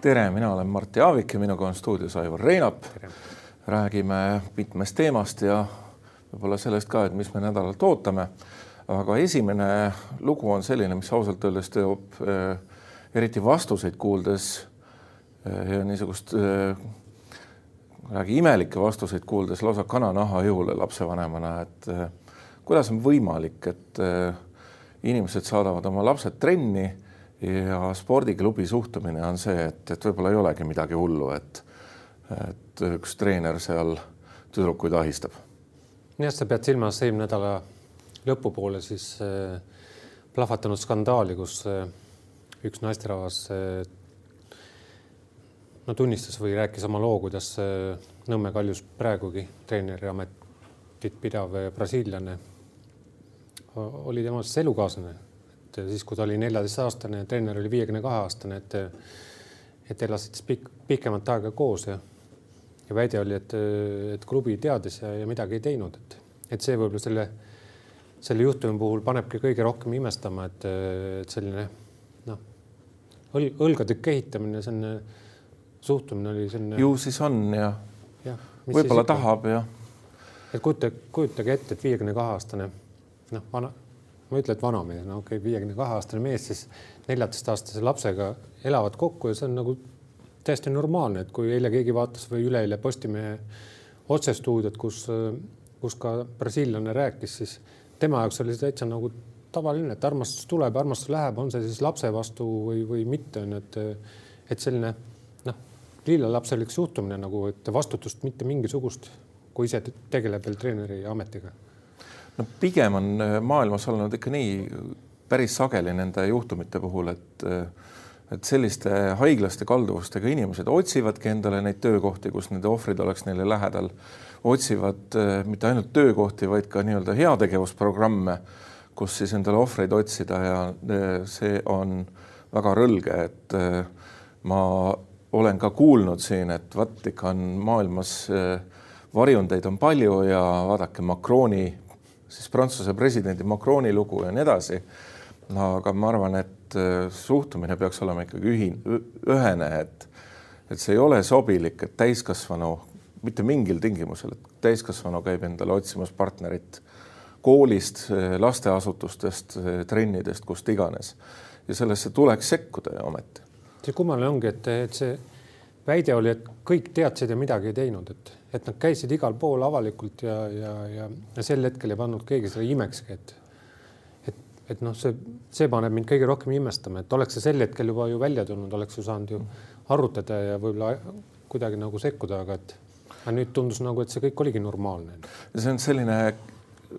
tere, mina olen Martti Aavik ja minuga on stuudios Aivar Reinap. räägime mitmest teemast ja võib-olla sellest ka, et mis me nädalalt ootame. aga esimene lugu on selline, mis ausalt öeldes toob äh, eriti vastuseid kuuldes ja niisugust kuidagi imelikke vastuseid kuuldes lausa kananaha jõule lapsevanemana, et kuidas on võimalik, et inimesed saadavad oma lapsed trenni ja spordiklubi suhtumine on see, et, et võib-olla ei olegi midagi hullu, et, et üks treener seal tüdrukuid ahistab. jah, sa pead silmas eelmine nädala lõpupoole siis äh, plahvatanud skandaali, kus äh, üks naisterahvas äh, no tunnistas või rääkis oma loo, kuidas Nõmme kaljus praegugi treeneri ametit pidav brasiillane oli temast elukaaslane, et siis, kui ta oli neljateistaastane, treener oli viiekümne kahe aastane, et et elasid siis pikk, pikemat aega koos ja ja väide oli, et, et klubi teadis ja, ja midagi ei teinud, et, et see võib-olla selle, selle juhtumi puhul panebki kõige rohkem imestama, et, et selline noh, õlgatükk ehitamine, selline suhtumine oli selline. ju siis on ja, ja võib-olla tahab ja. et kujutage, kujutage ette, et viiekümne kahe aastane noh, vana, ma ei ütle, et vanamees, no okei okay,, viiekümne kahe aastane mees siis neljateistaastase lapsega elavad kokku ja see on nagu täiesti normaalne, et kui eile keegi vaatas või üleeile Postimehe otsestuudiot, kus, kus ka brasiillane rääkis, siis tema jaoks oli see täitsa nagu tavaline, et armastus tuleb, armastus läheb, on see siis lapse vastu või, või mitte, on ju, et, et selline noh, lillalapselik suhtumine nagu, et vastutust mitte mingisugust, kui ise tegeleb veel treeneri ametiga no pigem on äh, maailmas olnud ikka nii päris sageli nende juhtumite puhul, et äh, et selliste haiglaste kalduvustega inimesed otsivadki endale neid töökohti, kus nende ohvrid oleks neile lähedal, otsivad äh, mitte ainult töökohti, vaid ka nii-öelda heategevusprogramme, kus siis endale ohvreid otsida ja see on väga rõlge, et ma olen ka kuulnud siin, et vaat ikka on maailmas varjundeid on palju ja vaadake Macroni siis Prantsuse presidendi Macroni lugu ja nii edasi. aga ma arvan, et äh, suhtumine peaks olema ikkagi ühine, ühene, et, et see ei ole sobilik, et täiskasvanu mitte mingil tingimusel, et täiskasvanu käib endale otsimas partnerit koolist, äh, lasteasutustest, äh, trennidest, kust iganes. ja sellesse tuleks sekkuda ju ometi. see kummaline ongi, et, et see väide oli, et kõik teadsid ja midagi ei teinud, et, et nad käisid igal pool avalikult ja, ja, ja, ja sel hetkel ei pannud keegi selle imekski, et et, et noh, see, see paneb mind kõige rohkem imestama, et oleks see sel hetkel juba ju välja tulnud, oleks ju saanud ju arutada ja võib-olla kuidagi nagu sekkuda, aga et aga nüüd tundus nagu, et see kõik oligi normaalne. see on selline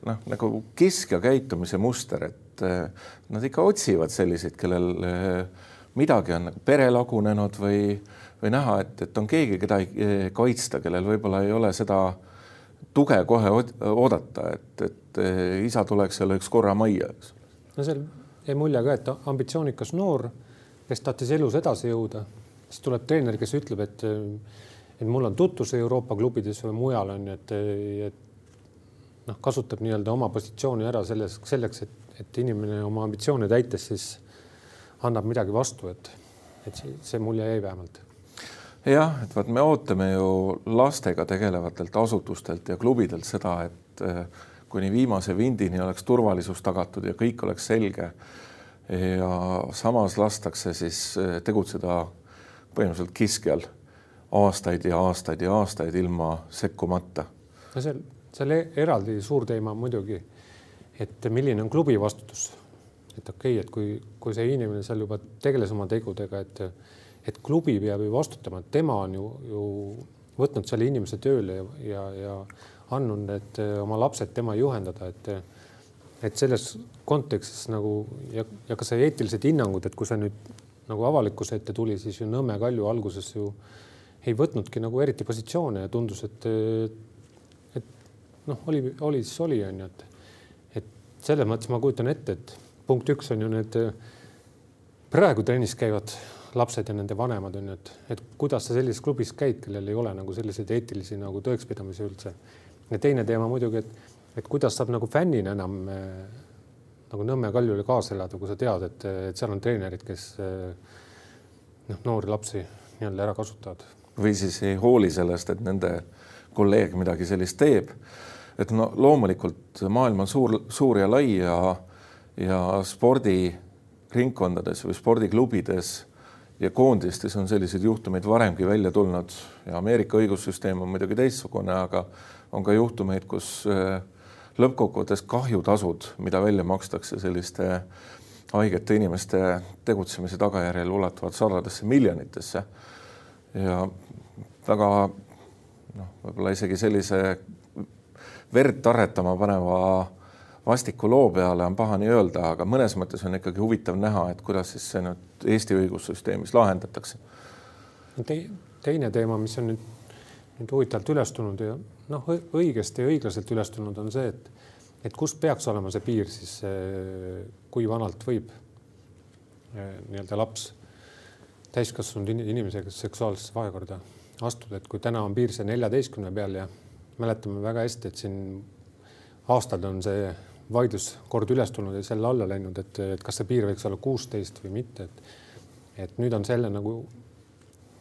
noh, nagu kiskja käitumise muster, et eh, nad ikka otsivad selliseid, kellel eh, midagi on nagu pere lagunenud või või näha, et, et on keegi, keda ei kaitsta, kellel võib-olla ei ole seda tuge kohe oodata, et, et isa tuleks ja lööks korra majja, eks. no seal jäi mulje ka, et ambitsioonikas noor, kes tahtis elus edasi jõuda, siis tuleb treener, kes ütleb, et et mul on tutvusi Euroopa klubides või mujal on ju, et, et noh, kasutab nii-öelda oma positsiooni ära selles, selleks, et, et inimene oma ambitsioone täites siis annab midagi vastu, et, et see, see mulje jäi vähemalt jah, et vaat me ootame ju lastega tegelevatelt asutustelt ja klubidelt seda, et eh, kuni viimase vindini oleks turvalisus tagatud ja kõik oleks selge. ja samas lastakse siis eh, tegutseda põhimõtteliselt kiskjal aastaid ja aastaid ja aastaid ilma sekkumata. no seal, seal eraldi suur teema muidugi, et milline on klubi vastutus. et okei okay,, et kui, kui see inimene seal juba tegeles oma tegudega, et et klubi peab ju vastutama, et tema on ju, ju võtnud selle inimese tööle ja, ja, ja andnud need eh, oma lapsed tema juhendada, et et selles kontekstis nagu ja, ja ka see eetilised hinnangud, et kui see nüüd nagu avalikkuse ette tuli, siis ju Nõmme Kalju alguses ju ei võtnudki nagu eriti positsioone ja tundus, et et noh, oli, oli siis oli, on ju, et et selles mõttes ma kujutan ette, et punkt üks on ju need praegu trennis käivad lapsed ja nende vanemad on ju, et, et kuidas sa sellises klubis käid, kellel ei ole nagu selliseid eetilisi nagu tõekspidamisi üldse. ja teine teema muidugi, et, et kuidas saab nagu fännina enam nagu Nõmme Kaljule kaasa elada, kui sa tead, et, et seal on treenerid, kes noh, noori lapsi nii-öelda ära kasutavad. või siis ei hooli sellest, et nende kolleeg midagi sellist teeb. et no loomulikult maailm on suur, suur ja lai ja, ja spordiringkondades või spordiklubides ja koondistes on selliseid juhtumeid varemgi välja tulnud ja Ameerika õigussüsteem on muidugi teistsugune, aga on ka juhtumeid, kus äh, lõppkokkuvõttes kahjutasud, mida välja makstakse selliste haigete inimeste tegutsemise tagajärjel ulatuvad sadadesse miljonitesse. ja väga noh, võib-olla isegi sellise verd tarretama paneva vastiku loo peale on paha nii öelda, aga mõnes mõttes on ikkagi huvitav näha, et kuidas siis see nüüd Eesti õigussüsteemis lahendatakse Te,. teine teema, mis on nüüd, nüüd huvitavalt üles tulnud ja noh, õigesti ja õiglaselt üles tulnud, on see, et et kus peaks olema see piir siis, kui vanalt võib eh, nii-öelda laps täiskasvanud inimesega seksuaalsesse vahekorda astuda, et kui täna on piir see neljateistkümne peal ja mäletame väga hästi, et siin aastad on see vaidluskord üles tulnud ja selle alla läinud, et, et kas see piir võiks olla kuusteist või mitte, et et nüüd on selle nagu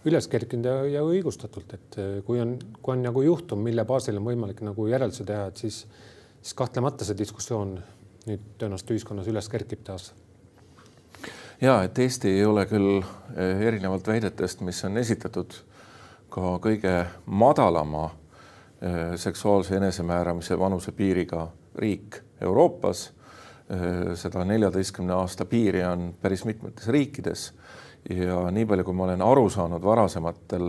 üles kerkinud ja, ja õigustatult, et kui on, kui on nagu juhtum, mille baasil on võimalik nagu järeldusi teha, et siis, siis kahtlemata see diskussioon nüüd tõenäoliselt ühiskonnas üles kerkib taas. ja et Eesti ei ole küll eh, erinevalt väidetest, mis on esitatud ka kõige madalama eh, seksuaalse enesemääramise vanusepiiriga riik Euroopas. seda neljateistkümne aasta piiri on päris mitmetes riikides ja nii palju, kui ma olen aru saanud varasematel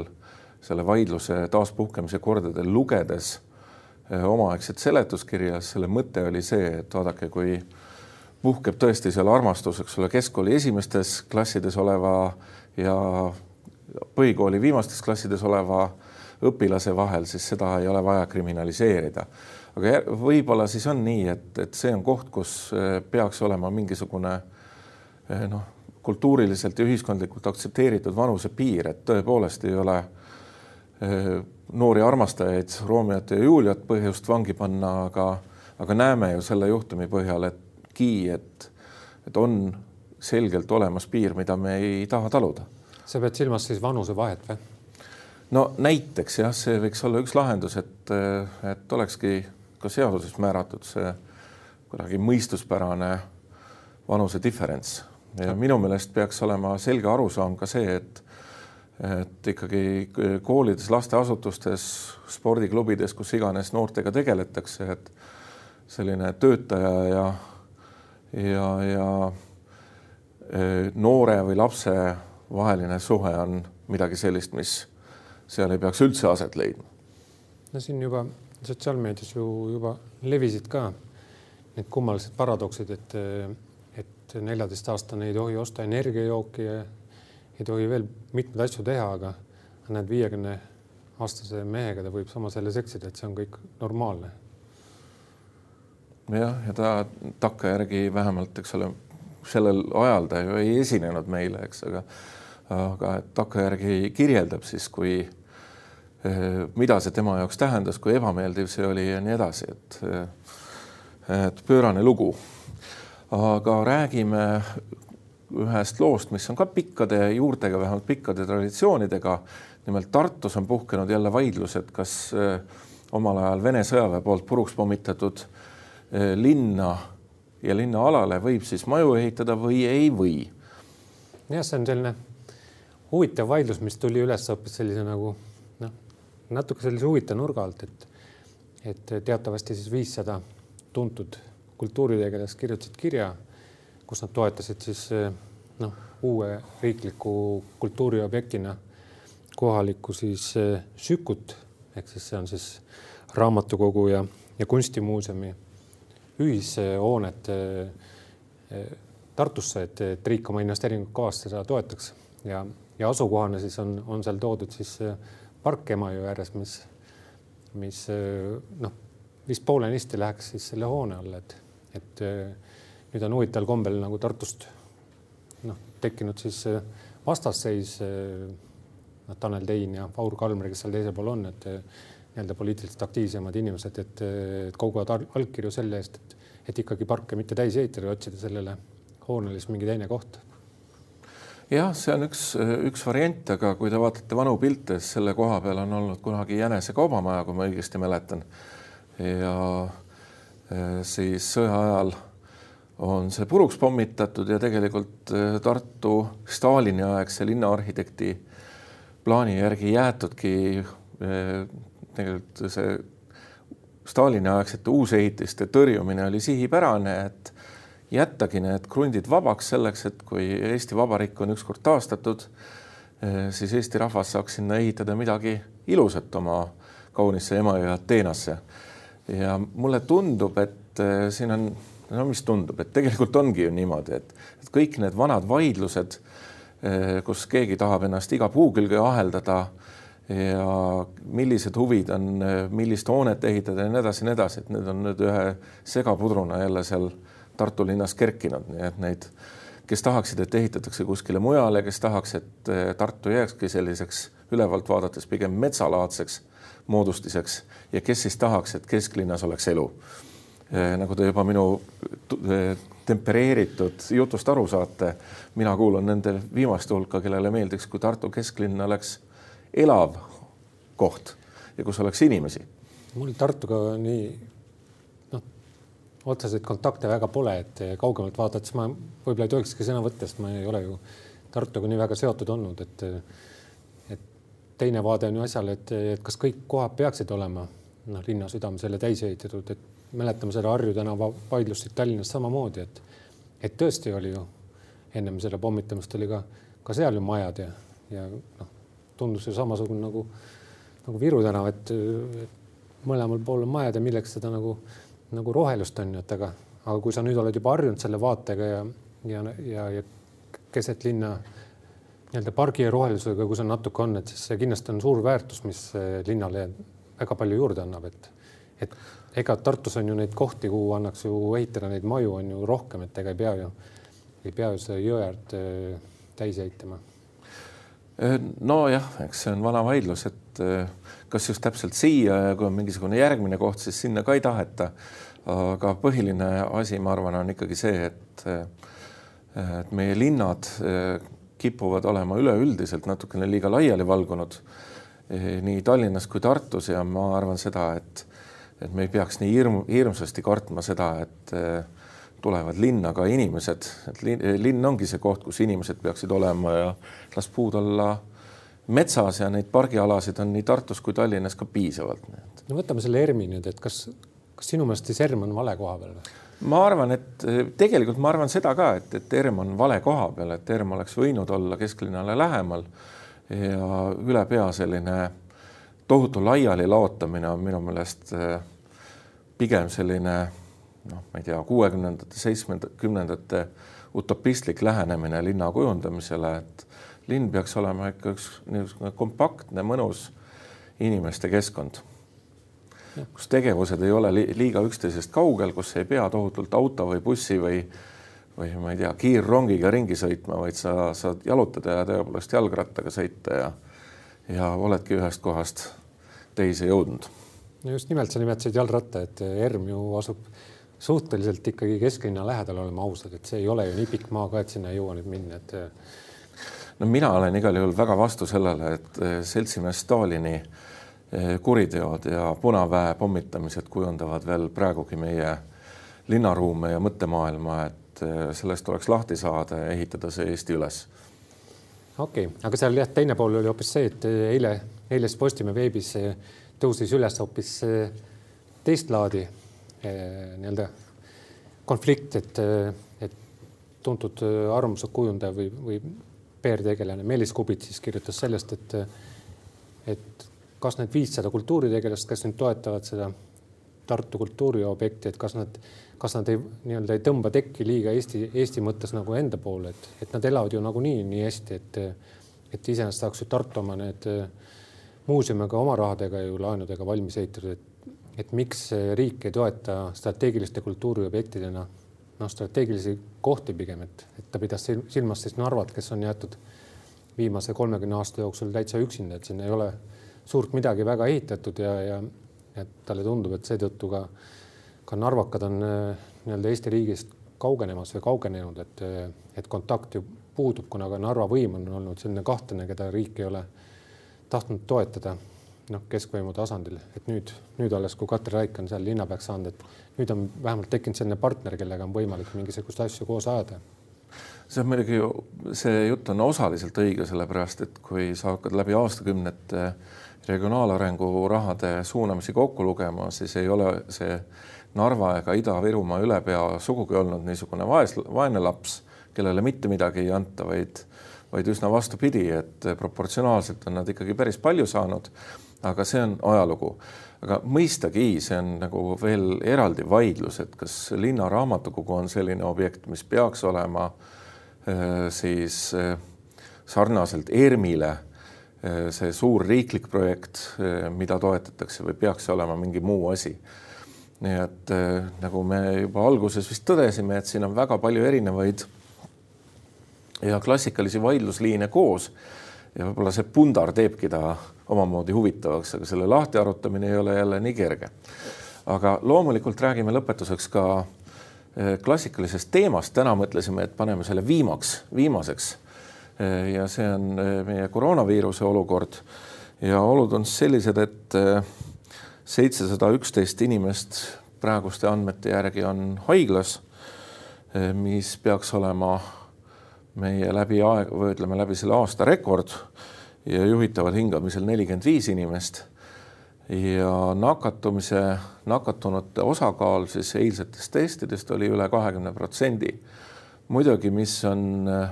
selle vaidluse taaspuhkemise kordadel lugedes omaaegset seletuskirja, selle mõte oli see, et vaadake, kui puhkeb tõesti seal armastus, eks ole, keskkooli esimestes klassides oleva ja põhikooli viimastes klassides oleva õpilase vahel, siis seda ei ole vaja kriminaliseerida aga võib-olla siis on nii, et, et see on koht, kus eh, peaks olema mingisugune eh, noh, kultuuriliselt ja ühiskondlikult aktsepteeritud vanusepiir, et tõepoolest ei ole eh, noori armastajaid, Romeot ja Juliat põhjust vangi panna, aga, aga näeme ju selle juhtumi põhjal, etki, et, et on selgelt olemas piir, mida me ei taha taluda. sa pead silmas siis vanusevahet või? no näiteks jah, see võiks olla üks lahendus, et, et olekski ka seaduses määratud see kuidagi mõistuspärane vanuse diferents ja minu meelest peaks olema selge arusaam ka see, et et ikkagi koolides, lasteasutustes, spordiklubides, kus iganes noortega tegeletakse, et selline töötaja ja ja, ja e, noore või lapse vaheline suhe on midagi sellist, mis seal ei peaks üldse aset leidma. no siin juba sotsiaalmeedias ju juba levisid ka need kummalised paradoksid, et, et neljateistaastane ei tohi osta energiajooki ja ei tohi veel mitmeid asju teha, aga näed, viiekümne aastase mehega ta võib samas jälle seksida, et see on kõik normaalne. jah, ja ta takkajärgi vähemalt, eks ole, sellel ajal ta ju ei esinenud meile, eks, aga aga takkajärgi kirjeldab siis, kui Eh, mida see tema jaoks tähendas, kui ebameeldiv see oli ja nii edasi, et eh, et pöörane lugu. aga räägime ühest loost, mis on ka pikkade juurtega, vähemalt pikkade traditsioonidega. nimelt Tartus on puhkenud jälle vaidlused, kas eh, omal ajal Vene sõjaväe poolt puruks pommitatud linna ja linnaalale võib siis maju ehitada või ei või. jah, see on selline huvitav vaidlus, mis tuli üles hoopis sellise nagu natuke sellise huvitava nurga alt, et, et teatavasti siis viissada tuntud kultuuritegelast kirjutasid kirja, kus nad toetasid siis noh, uue riikliku kultuuriobjektina kohalikku siis Sükut. Ehk siis see on siis raamatukogu ja, ja kunstimuuseumi ühishoonet Tartusse, et, et riik oma investeeringukavast seda toetaks. Ja, ja asukohana siis on, on seal toodud siis park Emajõe ääres, mis, mis noh, vist poolenisti läheks siis selle hoone alla, et, et nüüd on huvitaval kombel nagu Tartust noh, tekkinud siis vastasseis. noh, Tanel Tein ja Aur Kalmer, kes seal teisel pool on, et nii-öelda poliitiliselt aktiivsemad inimesed, et, et koguvad allkirju selle eest, et, et ikkagi parke mitte täis ehitada otsida sellele hoonele siis mingi teine koht jah, see on üks, üks variant, aga kui te vaatate vanu pilte, siis selle koha peal on olnud kunagi Jänese kaubamaja, kui ma õigesti mäletan. ja eh, siis sõja ajal on see puruks pommitatud ja tegelikult eh, Tartu Stalini aegse linnaarhitekti plaani järgi jäetudki eh, tegelikult see Stalini aegsete uusehitiste tõrjumine oli sihipärane, et jättagi need krundid vabaks selleks, et kui Eesti Vabariik on ükskord taastatud, eh, siis Eesti rahvas saaks sinna ehitada midagi ilusat oma kaunisse Emajõe Ateenasse. ja mulle tundub, et eh, siin on, no mis tundub, et tegelikult ongi ju niimoodi, et, et kõik need vanad vaidlused, eh, kus keegi tahab ennast iga puu külge aheldada ja millised huvid on, millist hoonet ehitada ja nii edasi nii edasi, et need on nüüd ühe segapudruna jälle seal Tartu linnas kerkinud, nii et neid, kes tahaksid, et ehitatakse kuskile mujale, kes tahaks, et eh, Tartu jääkski selliseks ülevalt vaadates pigem metsalaadseks moodustiseks ja kes siis tahaks, et kesklinnas oleks elu. Eh, nagu te juba minu eh, tempereeritud jutust aru saate, mina kuulun nende viimaste hulka, kellele meeldiks, kui Tartu kesklinn oleks elav koht ja kus oleks inimesi. mul Tartuga nii otseseid kontakte väga pole, et kaugemalt vaadates ma võib-olla ei tohikski sõna võtta, sest ma ei ole ju Tartuga nii väga seotud olnud, et et teine vaade on ju asjale, et, et kas kõik kohad peaksid olema noh, linna südamesele täis ehitatud, et mäletame seda Harju tänava vaidlust Tallinnas samamoodi, et et tõesti oli ju ennem selle pommitamist oli ka, ka seal ju majad ja, ja noh, tundus ju samasugune nagu, nagu Viru tänav, et mõlemal pool on majad ja milleks seda nagu nagu rohelust on ju, et aga, aga kui sa nüüd oled juba harjunud selle vaatega ja, ja, ja, ja keset linna nii-öelda pargi ja rohelusega, kui see natuke on, et siis see kindlasti on suur väärtus, mis linnale väga palju juurde annab, et, et ega Tartus on ju neid kohti, kuhu annaks ju ehitada neid maju on ju rohkem, et ega ei pea ju, ei pea ju seda jõe äärt täis ehitama. Nojah, eks see on vana vaidlus, et äh, kas just täpselt siia ja kui on mingisugune järgmine koht, siis sinna ka ei taheta. aga põhiline asi, ma arvan, on ikkagi see, et, et meie linnad kipuvad olema üleüldiselt natukene liiga laiali valgunud nii Tallinnas kui Tartus ja ma arvan seda, et, et me ei peaks nii hirm, hirmsasti kartma seda, et tulevad linna ka inimesed, et linn ongi see koht, kus inimesed peaksid olema ja las puud olla metsas ja neid pargialasid on nii Tartus kui Tallinnas ka piisavalt. no võtame selle ERM-i nüüd, et kas, kas sinu meelest siis ERM on vale koha peal või? ma arvan, et tegelikult ma arvan seda ka, et, et ERM on vale koha peal, et ERM oleks võinud olla kesklinnale lähemal ja üle pea selline tohutu laiali laotamine on minu meelest eh, pigem selline noh, ma ei tea, kuuekümnendate, seitsmekümnendate utopistlik lähenemine linna kujundamisele, et linn peaks olema ikka üks niisugune kompaktne, mõnus inimeste keskkond, kus tegevused ei ole liiga üksteisest kaugel, kus ei pea tohutult auto või bussi või või ma ei tea, kiirrongiga ringi sõitma, vaid sa saad jalutada ja tõepoolest jalgrattaga sõita ja ja oledki ühest kohast teise jõudnud. no just nimelt sa nimetasid jalgratta, et ERM ju asub suhteliselt ikkagi kesklinna lähedal, oleme ausad, et see ei ole ju nii pikk maa ka, et sinna ei jõua nüüd minna, et no mina olen igal juhul väga vastu sellele, et eh, seltsimees Stalini eh, kuriteod ja punaväe pommitamised kujundavad veel praegugi meie linnaruume ja mõttemaailma, et eh, sellest tuleks lahti saada ja ehitada see Eesti üles. okei okay., aga seal jah, teine pool oli hoopis see, et eile, eile siis Postimehe veebis tõusis üles hoopis teist laadi nii-öelda konflikt, et, et tuntud arvamuse kujundaja või, või PR-tegelane Meelis Kubits siis kirjutas sellest, et, et kas need viissada kultuuritegelast, kes nüüd toetavad seda Tartu kultuuriobjekti, et kas nad, kas nad ei nii-öelda ei tõmba tekki liiga Eesti, Eesti mõttes nagu enda poole, et, et nad elavad ju nagunii nii hästi, et, et iseenesest saaks ju Tartu oma need muuseume ka oma rahadega ju laenudega valmis ehitatud, et, et miks riik ei toeta strateegiliste kultuuriobjektidena noh, strateegilisi kohti pigem, et, et ta pidas silmas siis Narvat, kes on jäetud viimase kolmekümne aasta jooksul täitsa üksinda, et siin ei ole suurt midagi väga ehitatud ja, ja et talle tundub, et seetõttu ka ka narvakad on nii-öelda Eesti riigist kaugenemas või kaugenenud, et, et kontakt ju puudub, kuna ka Narva võim on olnud selline kahtlane, keda riik ei ole tahtnud toetada noh, keskvõimu tasandil, et nüüd, nüüd alles, kui Katri Raik on seal linnapeaks saanud, et nüüd on vähemalt tekkinud selline partner, kellega on võimalik mingisuguseid asju koos ajada. see on muidugi see jutt on osaliselt õige, sellepärast et kui sa hakkad läbi aastakümnete regionaalarengu rahade suunamisi kokku lugema, siis ei ole see Narva ega Ida-Virumaa ülepea sugugi olnud niisugune vaes, vaene laps, kellele mitte midagi ei anta, vaid vaid üsna vastupidi, et proportsionaalselt on nad ikkagi päris palju saanud aga see on ajalugu. aga mõistagi, see on nagu veel eraldi vaidlus, et kas linnaraamatukogu on selline objekt, mis peaks olema äh, siis äh, sarnaselt ERM-ile äh, see suur riiklik projekt, mida toetatakse või peaks see olema mingi muu asi. nii et nagu me juba alguses vist tõdesime, et siin on väga palju erinevaid ja klassikalisi vaidlusliine koos ja võib-olla see pundar teebki ta omamoodi huvitavaks, aga selle lahti arutamine ei ole jälle nii kerge. aga loomulikult räägime lõpetuseks ka eh, klassikalisest teemast, täna mõtlesime, et paneme selle viimaks, viimaseks. Eh, ja see on eh, meie koroonaviiruse olukord ja olud on sellised, et seitsesada üksteist inimest praeguste andmete järgi on haiglas, mis peaks olema meie läbi aeg või ütleme läbi selle aasta rekord ja juhitaval hingamisel nelikümmend viis inimest. ja nakatumise, nakatunute osakaal siis eilsetest testidest oli üle kahekümne protsendi. muidugi, mis on eh,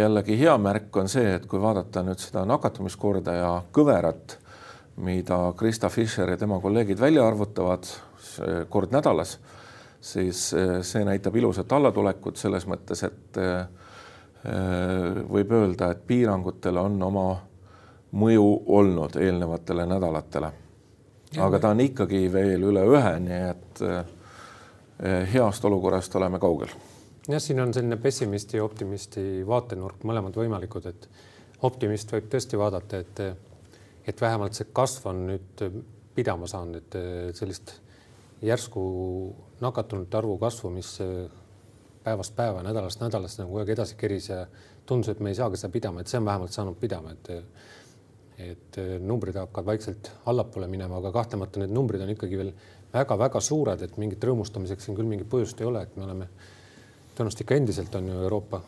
jällegi hea märk, on see, et kui vaadata nüüd seda nakatumiskordaja kõverat, mida Krista Fischer ja tema kolleegid välja arvutavad kord nädalas, siis eh, see näitab ilusat allatulekut selles mõttes, et eh, Äh, võib öelda, et piirangutel on oma mõju olnud eelnevatele nädalatele. aga ta on ikkagi veel üle ühe, nii et äh, heast olukorrast oleme kaugel. jah, siin on selline pessimisti ja optimisti vaatenurk mõlemad võimalikud, et optimist võib tõesti vaadata, et, et vähemalt see kasv on nüüd pidama saanud, et sellist järsku nakatunute arvu kasvu, mis päevast päeva, nädalast nädalasse nagu kogu aeg edasi keris ja tundus, et me ei saagi seda pidama, et see on vähemalt saanud pidama, et et numbrid hakkavad vaikselt allapoole minema, aga kahtlemata need numbrid on ikkagi veel väga-väga suured, et mingit rõõmustamiseks siin küll mingit põhjust ei ole, et me oleme tõenäoliselt ikka endiselt on ju Euroopa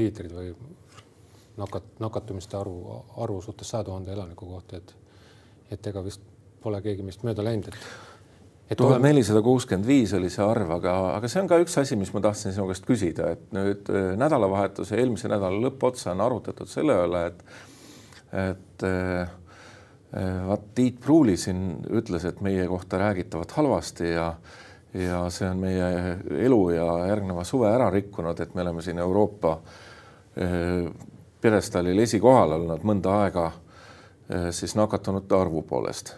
liidrid või nakat-, nakatumiste arvu, arvu suhtes saja tuhande elaniku kohta, et et ega vist pole keegi meist mööda läinud, et tuhat nelisada kuuskümmend viis oli see arv, aga, aga see on ka üks asi, mis ma tahtsin sinu käest küsida, et nüüd äh, nädalavahetuse eelmise nädala lõppotsa on arutatud selle üle, et et äh, äh, vaat Tiit Pruuli siin ütles, et meie kohta räägitavat halvasti ja ja see on meie elu ja järgneva suve ära rikkunud, et me oleme siin Euroopa pjedestaalil esikohal olnud mõnda aega siis nakatunute arvu poolest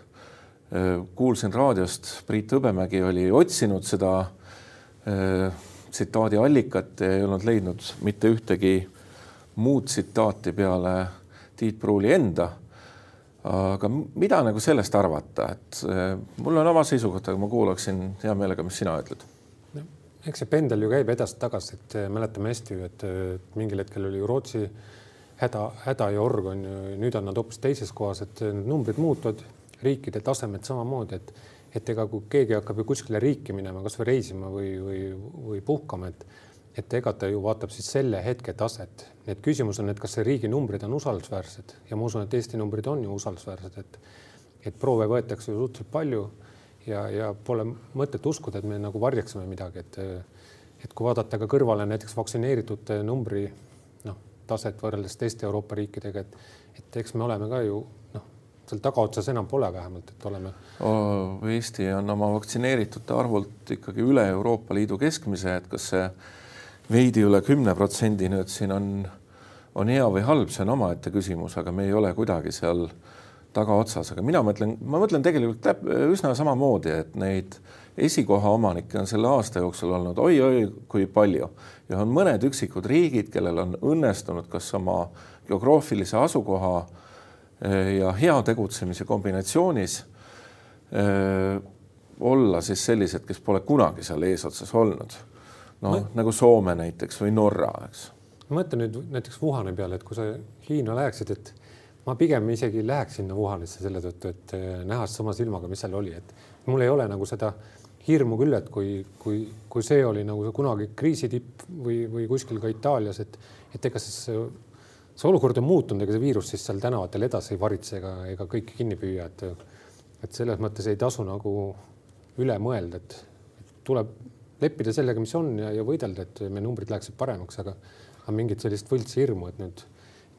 kuulsin raadiost, Priit Hõbemägi oli otsinud seda äh, tsitaadi allikat ja ei olnud leidnud mitte ühtegi muud tsitaati peale Tiit Pruuli enda. aga mida nagu sellest arvata, et äh, mul on oma seisukoht, aga ma kuulaksin hea meelega, mis sina ütled no,. eks see pendel ju käib edasi-tagasi, et äh, mäletame hästi ju, et mingil hetkel oli ju Rootsi häda, häda ja org on ju, nüüd on nad hoopis teises kohas, et need numbrid muutuvad riikide tasemed samamoodi, et, et ega kui keegi hakkab ju kuskile riiki minema, kasvõi reisima või, või, või puhkama, et, et ega ta ju vaatab siis selle hetke taset. et küsimus on, et kas see riigi numbrid on usaldusväärsed ja ma usun, et Eesti numbrid on ju usaldusväärsed, et, et proove võetakse ju suhteliselt palju ja, ja pole mõtet uskuda, et me nagu varjaksime midagi, et, et kui vaadata ka kõrvale näiteks vaktsineeritute numbri noh, taset võrreldes teiste Euroopa riikidega, et, et eks me oleme ka ju seal tagaotsas enam pole vähemalt, et oleme. Eesti on oma vaktsineeritute arvult ikkagi üle Euroopa Liidu keskmise, et kas see veidi üle kümne protsendi nüüd siin on, on hea või halb, see on omaette küsimus, aga me ei ole kuidagi seal tagaotsas, aga mina mõtlen, ma mõtlen tegelikult täp, üsna samamoodi, et neid esikoha omanikke on selle aasta jooksul olnud oi-oi kui palju ja on mõned üksikud riigid, kellel on õnnestunud kas oma geograafilise asukoha äh, ja hea tegutsemise kombinatsioonis olla siis sellised, kes pole kunagi seal eesotsas olnud. noh ma..., nagu Soome näiteks või Norra, eks. mõtle nüüd näiteks Wuhani peale, et kui sa Hiina läheksid, et ma pigem isegi läheks sinna Wuhanisse selle tõttu, et eh, näha sama silmaga, mis seal oli, et mul ei ole nagu seda hirmu küll, et kui, kui, kui see oli nagu kunagi kriisi tipp või, või kuskil ka Itaalias, et, et ega siis see, olukord on muutunud, ega see viirus siis seal tänavatel edasi ei varitse ega, ega kõiki kinni püüa, et et selles mõttes ei tasu nagu üle mõelda, et tuleb leppida sellega, mis on ja, ja võidelda, et meie numbrid läheksid paremaks, aga, aga mingit sellist võltshirmu, et nüüd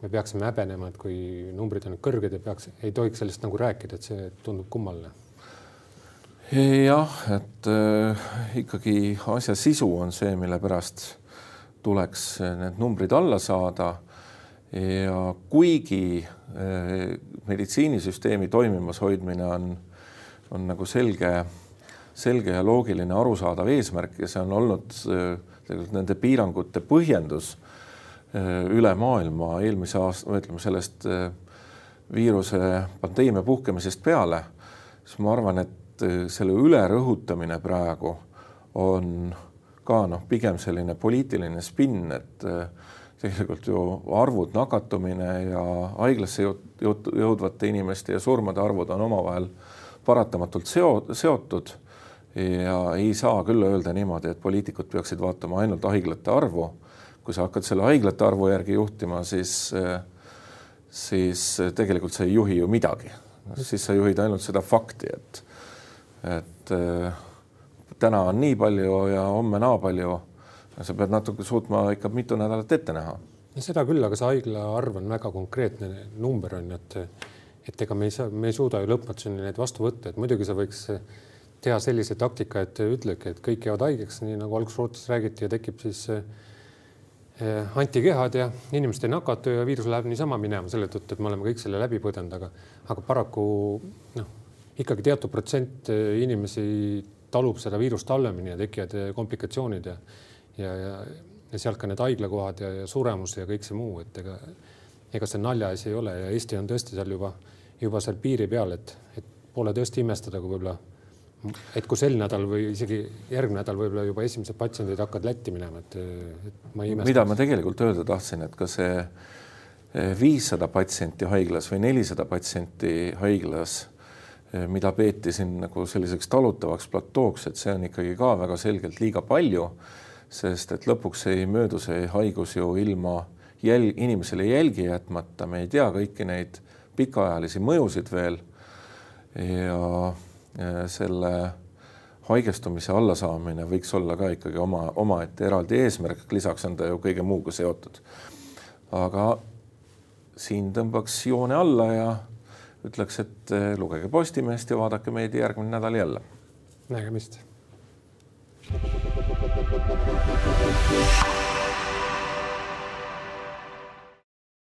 me peaksime häbenema, et kui numbrid on kõrged ja peaks, ei tohiks sellest nagu rääkida, et see tundub kummaline. jah, et äh, ikkagi asja sisu on see, mille pärast tuleks need numbrid alla saada. Ja kuigi äh, meditsiinisüsteemi toimimas hoidmine on, on nagu selge selge ja loogiline arusaadav eesmärk ja see on olnud äh, tegelikult nende piirangute põhjendus äh, üle maailma eelmise aasta, ütleme sellest äh, viiruse pandeemia puhkemisest peale, siis ma arvan, et selle ülerõhutamine praegu on ka noh, pigem selline poliitiline spinn, et tegelikult ju arvud, nakatumine ja haiglasse jõudvate inimeste ja surmade arvud on omavahel paratamatult seo-, seotud ja ei saa küll öelda niimoodi, et poliitikud peaksid vaatama ainult haiglate arvu. kui sa hakkad selle haiglate arvu järgi juhtima, siis, siis tegelikult sa ei juhi ju midagi, siis sa juhid ainult seda fakti, et, et täna on nii palju ja homme naa palju. Sa pead natuke suutma ikka mitu nädalat ette näha. seda küll, aga see haigla arv on väga konkreetne number on ju, et, et ega me ei saa, me ei suuda ju lõpmatuseni neid vastu võtta, et muidugi sa võiks teha sellise taktika, et ütlegi, et kõik jäävad haigeks, nii nagu alguses Rootsis räägiti ja tekib siis eh, antikehad ja inimesed ei nakatu ja viirus läheb niisama minema selle tõttu, et me oleme kõik selle läbi põdenud, aga, aga paraku noh, ikkagi teatud protsent inimesi talub seda viirust halvemini ja tekivad eh, komplikatsioonid ja, ja, ja, ja sealt ka need haiglakohad ja, ja suremus ja kõik see muu, et ega, ega see naljaasi ei ole ja Eesti on tõesti seal juba, juba seal piiri peal, et, et pole tõesti imestada, kui võib-olla et kui sel nädal või isegi järgmine nädal võib-olla juba esimesed patsiendid hakkavad Lätti minema, et, et ma ei imesta. mida ma tegelikult öelda tahtsin, et ka see eh, viissada patsienti haiglas või nelisada patsienti haiglas, eh, mida peeti siin nagu selliseks talutavaks platooks, et see on ikkagi ka väga selgelt liiga palju, sest et lõpuks ei möödu see haigus ju ilma jäl-, inimesele jälgi jätmata, me ei tea kõiki neid pikaajalisi mõjusid veel ja selle haigestumise allasaamine võiks olla ka ikkagi oma, omaette eraldi eesmärk, lisaks on ta ju kõige muuga seotud. aga siin tõmbaks joone alla ja ütleks, et eh, lugege Postimeest ja vaadake meid järgmine nädal jälle. nägemist. Thank you.